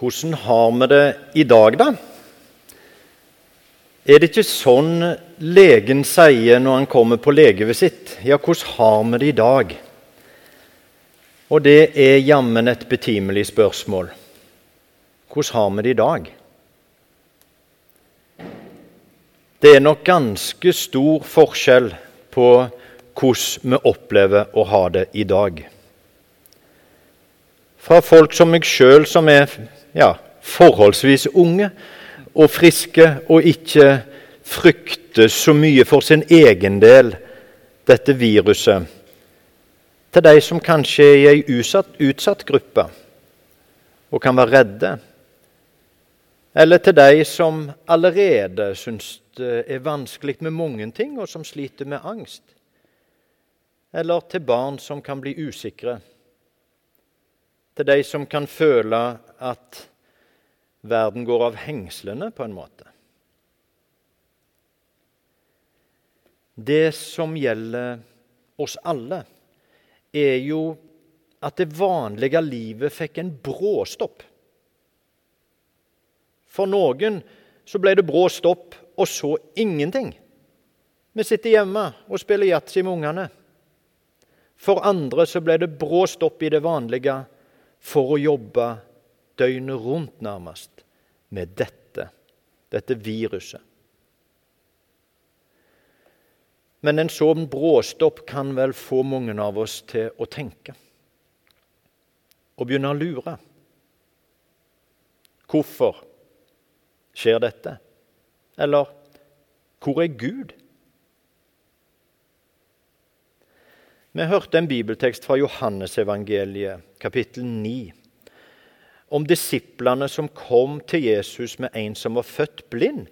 Hvordan har vi det i dag, da? Er det ikke sånn legen sier når han kommer på legevisitt? Ja, hvordan har vi det i dag? Og det er jammen et betimelig spørsmål. Hvordan har vi det i dag? Det er nok ganske stor forskjell på hvordan vi opplever å ha det i dag. Fra folk som meg sjøl, som er ja, forholdsvis unge og friske og ikke frykter så mye for sin egen del dette viruset, til de som kanskje er i ei utsatt, utsatt gruppe og kan være redde, eller til de som allerede syns det er vanskelig med mange ting, og som sliter med angst, eller til barn som kan bli usikre til de som kan føle at verden går av hengslene, på en måte. Det som gjelder oss alle, er jo at det vanlige livet fikk en bråstopp. For noen så ble det brå stopp, og så ingenting. Vi sitter hjemme og spiller yatzy med ungene. For andre så ble det brå stopp i det vanlige for å jobbe døgnet rundt, nærmest, med dette, dette viruset. Men en sånn bråstopp kan vel få mange av oss til å tenke og begynne å lure. Hvorfor skjer dette? Eller hvor er Gud? Vi hørte en bibeltekst fra Johannesevangeliet, kapittel 9, om disiplene som kom til Jesus med en som var født blind.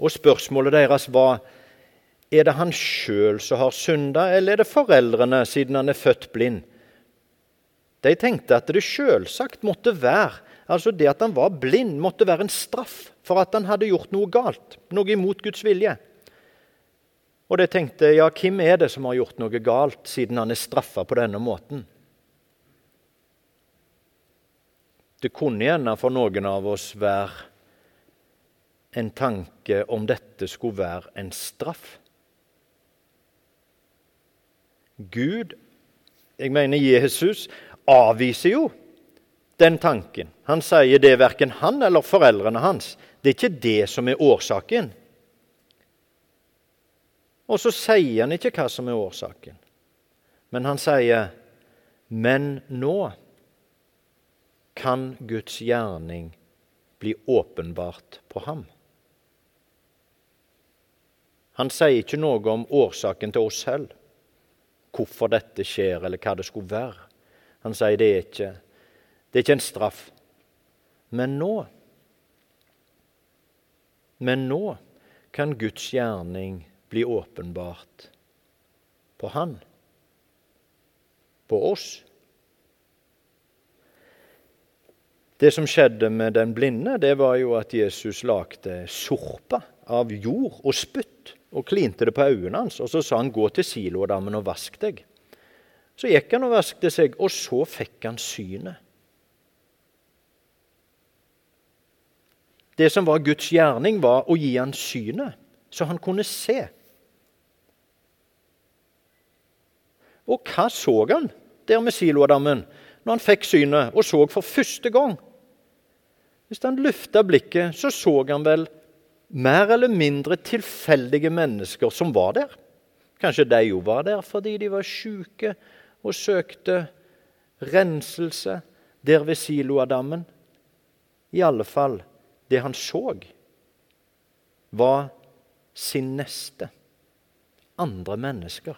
Og Spørsmålet deres var er det han sjøl som har synda, eller er det foreldrene siden han er født blind. De tenkte at det sjølsagt måtte være altså det at han var blind, måtte være en straff for at han hadde gjort noe galt, noe imot Guds vilje. Og de tenkte ja, hvem er det som har gjort noe galt, siden han er straffa på denne måten? Det kunne gjerne for noen av oss være en tanke om dette skulle være en straff. Gud, jeg mener Jesus, avviser jo den tanken. Han sier det er verken han eller foreldrene hans. Det er ikke det som er årsaken. Og så sier han ikke hva som er årsaken, men han sier Men nå kan Guds gjerning bli åpenbart på ham. Han sier ikke noe om årsaken til oss selv, hvorfor dette skjer, eller hva det skulle være. Han sier det er ikke, det er ikke en straff. Men nå Men nå kan Guds gjerning bli åpenbart på Han, på oss. Det som skjedde med den blinde, det var jo at Jesus lagde sorpa av jord og spytt og klinte det på øynene hans. Og så sa han 'gå til silodammen og vask deg'. Så gikk han og vaskte seg, og så fikk han synet. Det som var Guds gjerning, var å gi han synet, så han kunne se. Og hva så han der med Siloadammen når han fikk synet og så for første gang? Hvis han løfta blikket, så så han vel mer eller mindre tilfeldige mennesker som var der. Kanskje de jo var der fordi de var sjuke og søkte renselse der ved Siloadammen. I alle fall, det han så, var sin neste. Andre mennesker.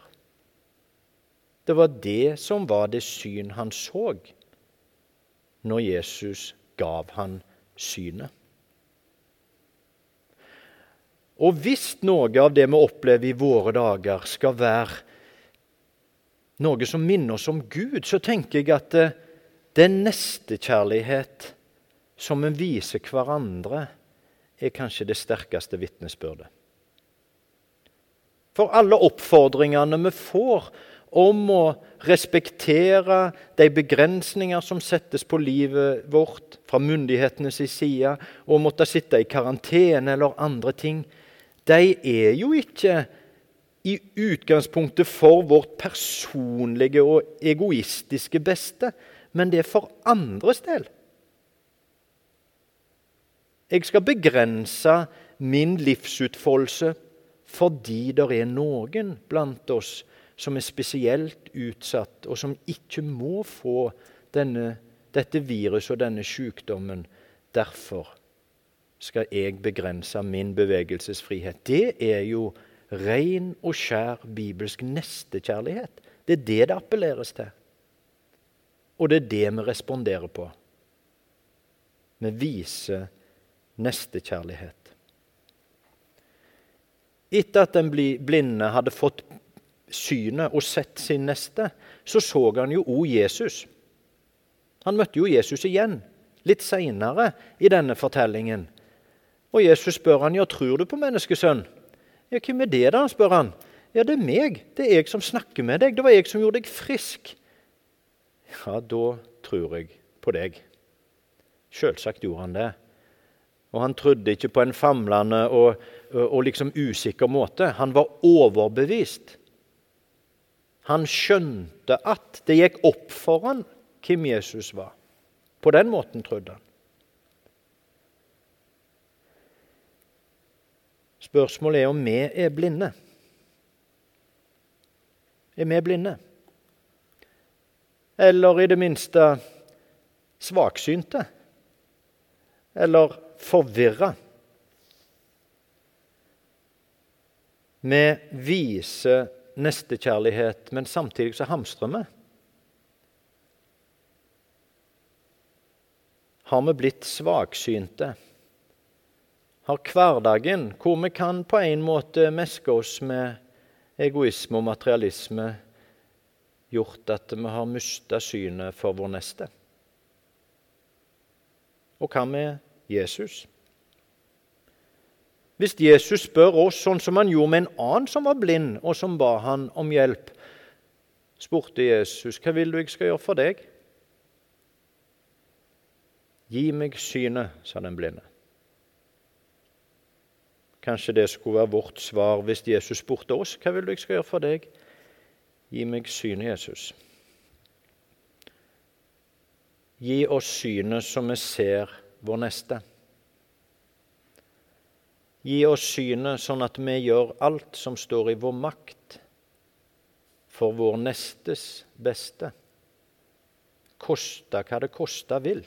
Det var det som var det syn han så når Jesus gav han synet. Og hvis noe av det vi opplever i våre dager, skal være noe som minner oss om Gud, så tenker jeg at det, det nestekjærlighet som vi viser hverandre, er kanskje det sterkeste vitnesbyrdet. For alle oppfordringene vi får om å respektere de begrensninger som settes på livet vårt fra myndighetenes side, og måtte sitte i karantene eller andre ting, de er jo ikke i utgangspunktet for vårt personlige og egoistiske beste, men det er for andres del. Jeg skal begrense min livsutfoldelse fordi det er noen blant oss som er spesielt utsatt, og som ikke må få denne, dette viruset og denne sykdommen. Derfor skal jeg begrense min bevegelsesfrihet. Det er jo ren og skjær bibelsk nestekjærlighet. Det er det det appelleres til. Og det er det vi responderer på. Vi viser nestekjærlighet. Etter at den blinde hadde fått synet og sett sin neste, så så han jo òg Jesus. Han møtte jo Jesus igjen, litt seinere i denne fortellingen. Og Jesus spør han, ja, tror du på menneskesønn? Ja, hvem er det, da? spør han. Ja, det er meg. Det er jeg som snakker med deg. Det var jeg som gjorde deg frisk. Ja, da tror jeg på deg. Sjølsagt gjorde han det. Og han trodde ikke på en famlende og, og liksom usikker måte. Han var overbevist. Han skjønte at det gikk opp for han hvem Jesus var. På den måten trodde han. Spørsmålet er om vi er blinde. Er vi blinde? Eller i det minste svaksynte? Eller forvirra. Vi viser nestekjærlighet, men samtidig så hamstrer vi. Har vi blitt svaksynte? Har hverdagen, hvor vi kan på en måte meske oss med egoisme og materialisme, gjort at vi har mista synet for vår neste? Og hva med Jesus? Hvis Jesus spør oss sånn som han gjorde med en annen som var blind, og som ba han om hjelp, spurte Jesus, 'Hva vil du jeg skal gjøre for deg?' 'Gi meg synet', sa den blinde. Kanskje det skulle være vårt svar hvis Jesus spurte oss, 'Hva vil du jeg skal gjøre for deg?' Gi meg synet, Jesus. Gi oss synet som vi ser vår neste. Gi oss synet sånn at vi gjør alt som står i vår makt for vår nestes beste. Kosta hva det kosta vil.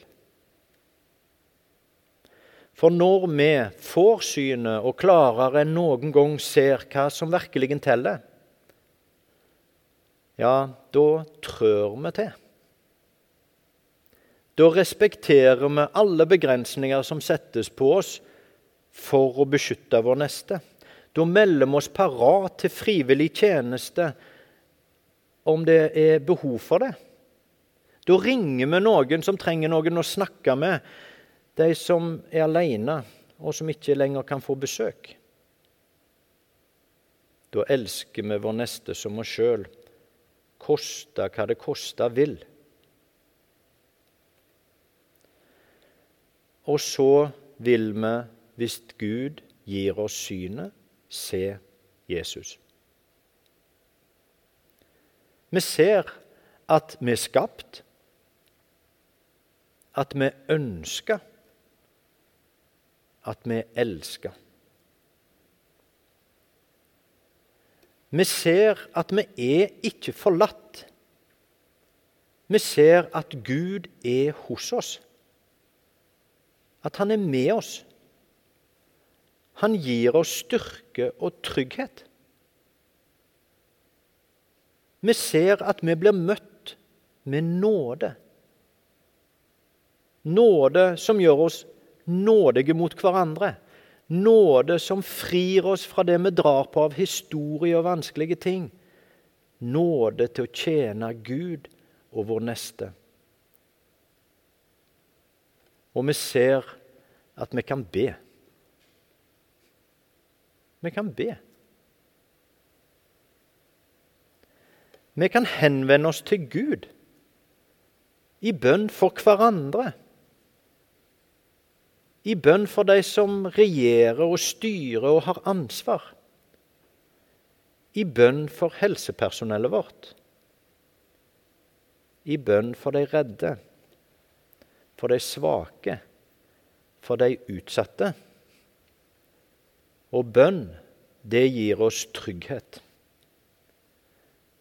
For når vi får synet og klarere enn noen gang ser hva som virkelig teller, ja, da trør vi til. Da respekterer vi alle begrensninger som settes på oss for å beskytte vår neste. Da melder vi oss parat til frivillig tjeneste om det er behov for det. Da ringer vi noen som trenger noen å snakke med, de som er alene, og som ikke lenger kan få besøk. Da elsker vi vår neste som oss sjøl, koste hva det koste vil. Og så vil vi hvis Gud gir oss synet, se Jesus. Vi ser at vi er skapt, at vi ønsker, at vi elsker. Vi ser at vi er ikke forlatt. Vi ser at Gud er hos oss. At han er med oss. Han gir oss styrke og trygghet. Vi ser at vi blir møtt med nåde. Nåde som gjør oss nådige mot hverandre. Nåde som frir oss fra det vi drar på av historie og vanskelige ting. Nåde til å tjene Gud og vår neste. Og vi ser at vi kan be. Vi kan be. Vi kan henvende oss til Gud i bønn for hverandre. I bønn for de som regjerer og styrer og har ansvar. I bønn for helsepersonellet vårt. I bønn for de redde, for de svake, for de utsatte. Og bønn, det gir oss trygghet.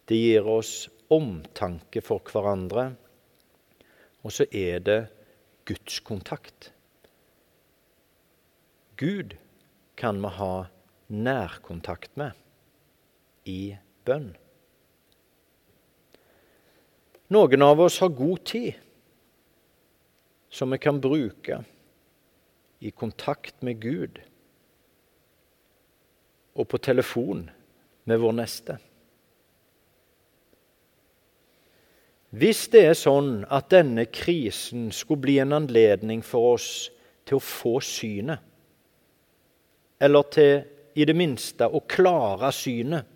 Det gir oss omtanke for hverandre. Og så er det gudskontakt. Gud kan vi ha nærkontakt med i bønn. Noen av oss har god tid som vi kan bruke i kontakt med Gud og på telefon med vår neste. Hvis det er sånn at denne krisen skulle bli en anledning for oss til å få synet, eller til i det minste å klare synet,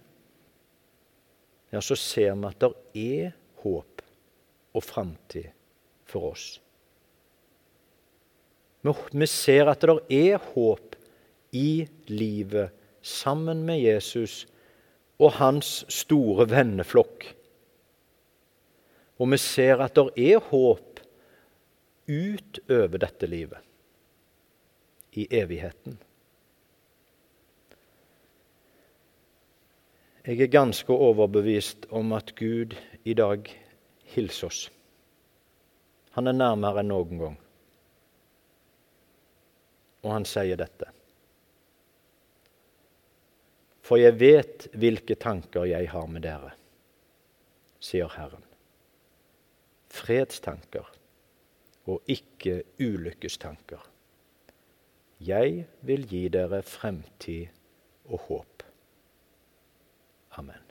ja, så ser vi at det er håp og framtid for oss. Vi ser at det er håp i livet sammen med Jesus og hans store venneflokk. Og vi ser at det er håp utover dette livet, i evigheten. Jeg er ganske overbevist om at Gud i dag hilser oss. Han er nærmere enn noen gang. Og han sier dette. For jeg vet hvilke tanker jeg har med dere, sier Herren fredstanker og ikke ulykkestanker. Jeg vil gi dere fremtid og håp. Amen.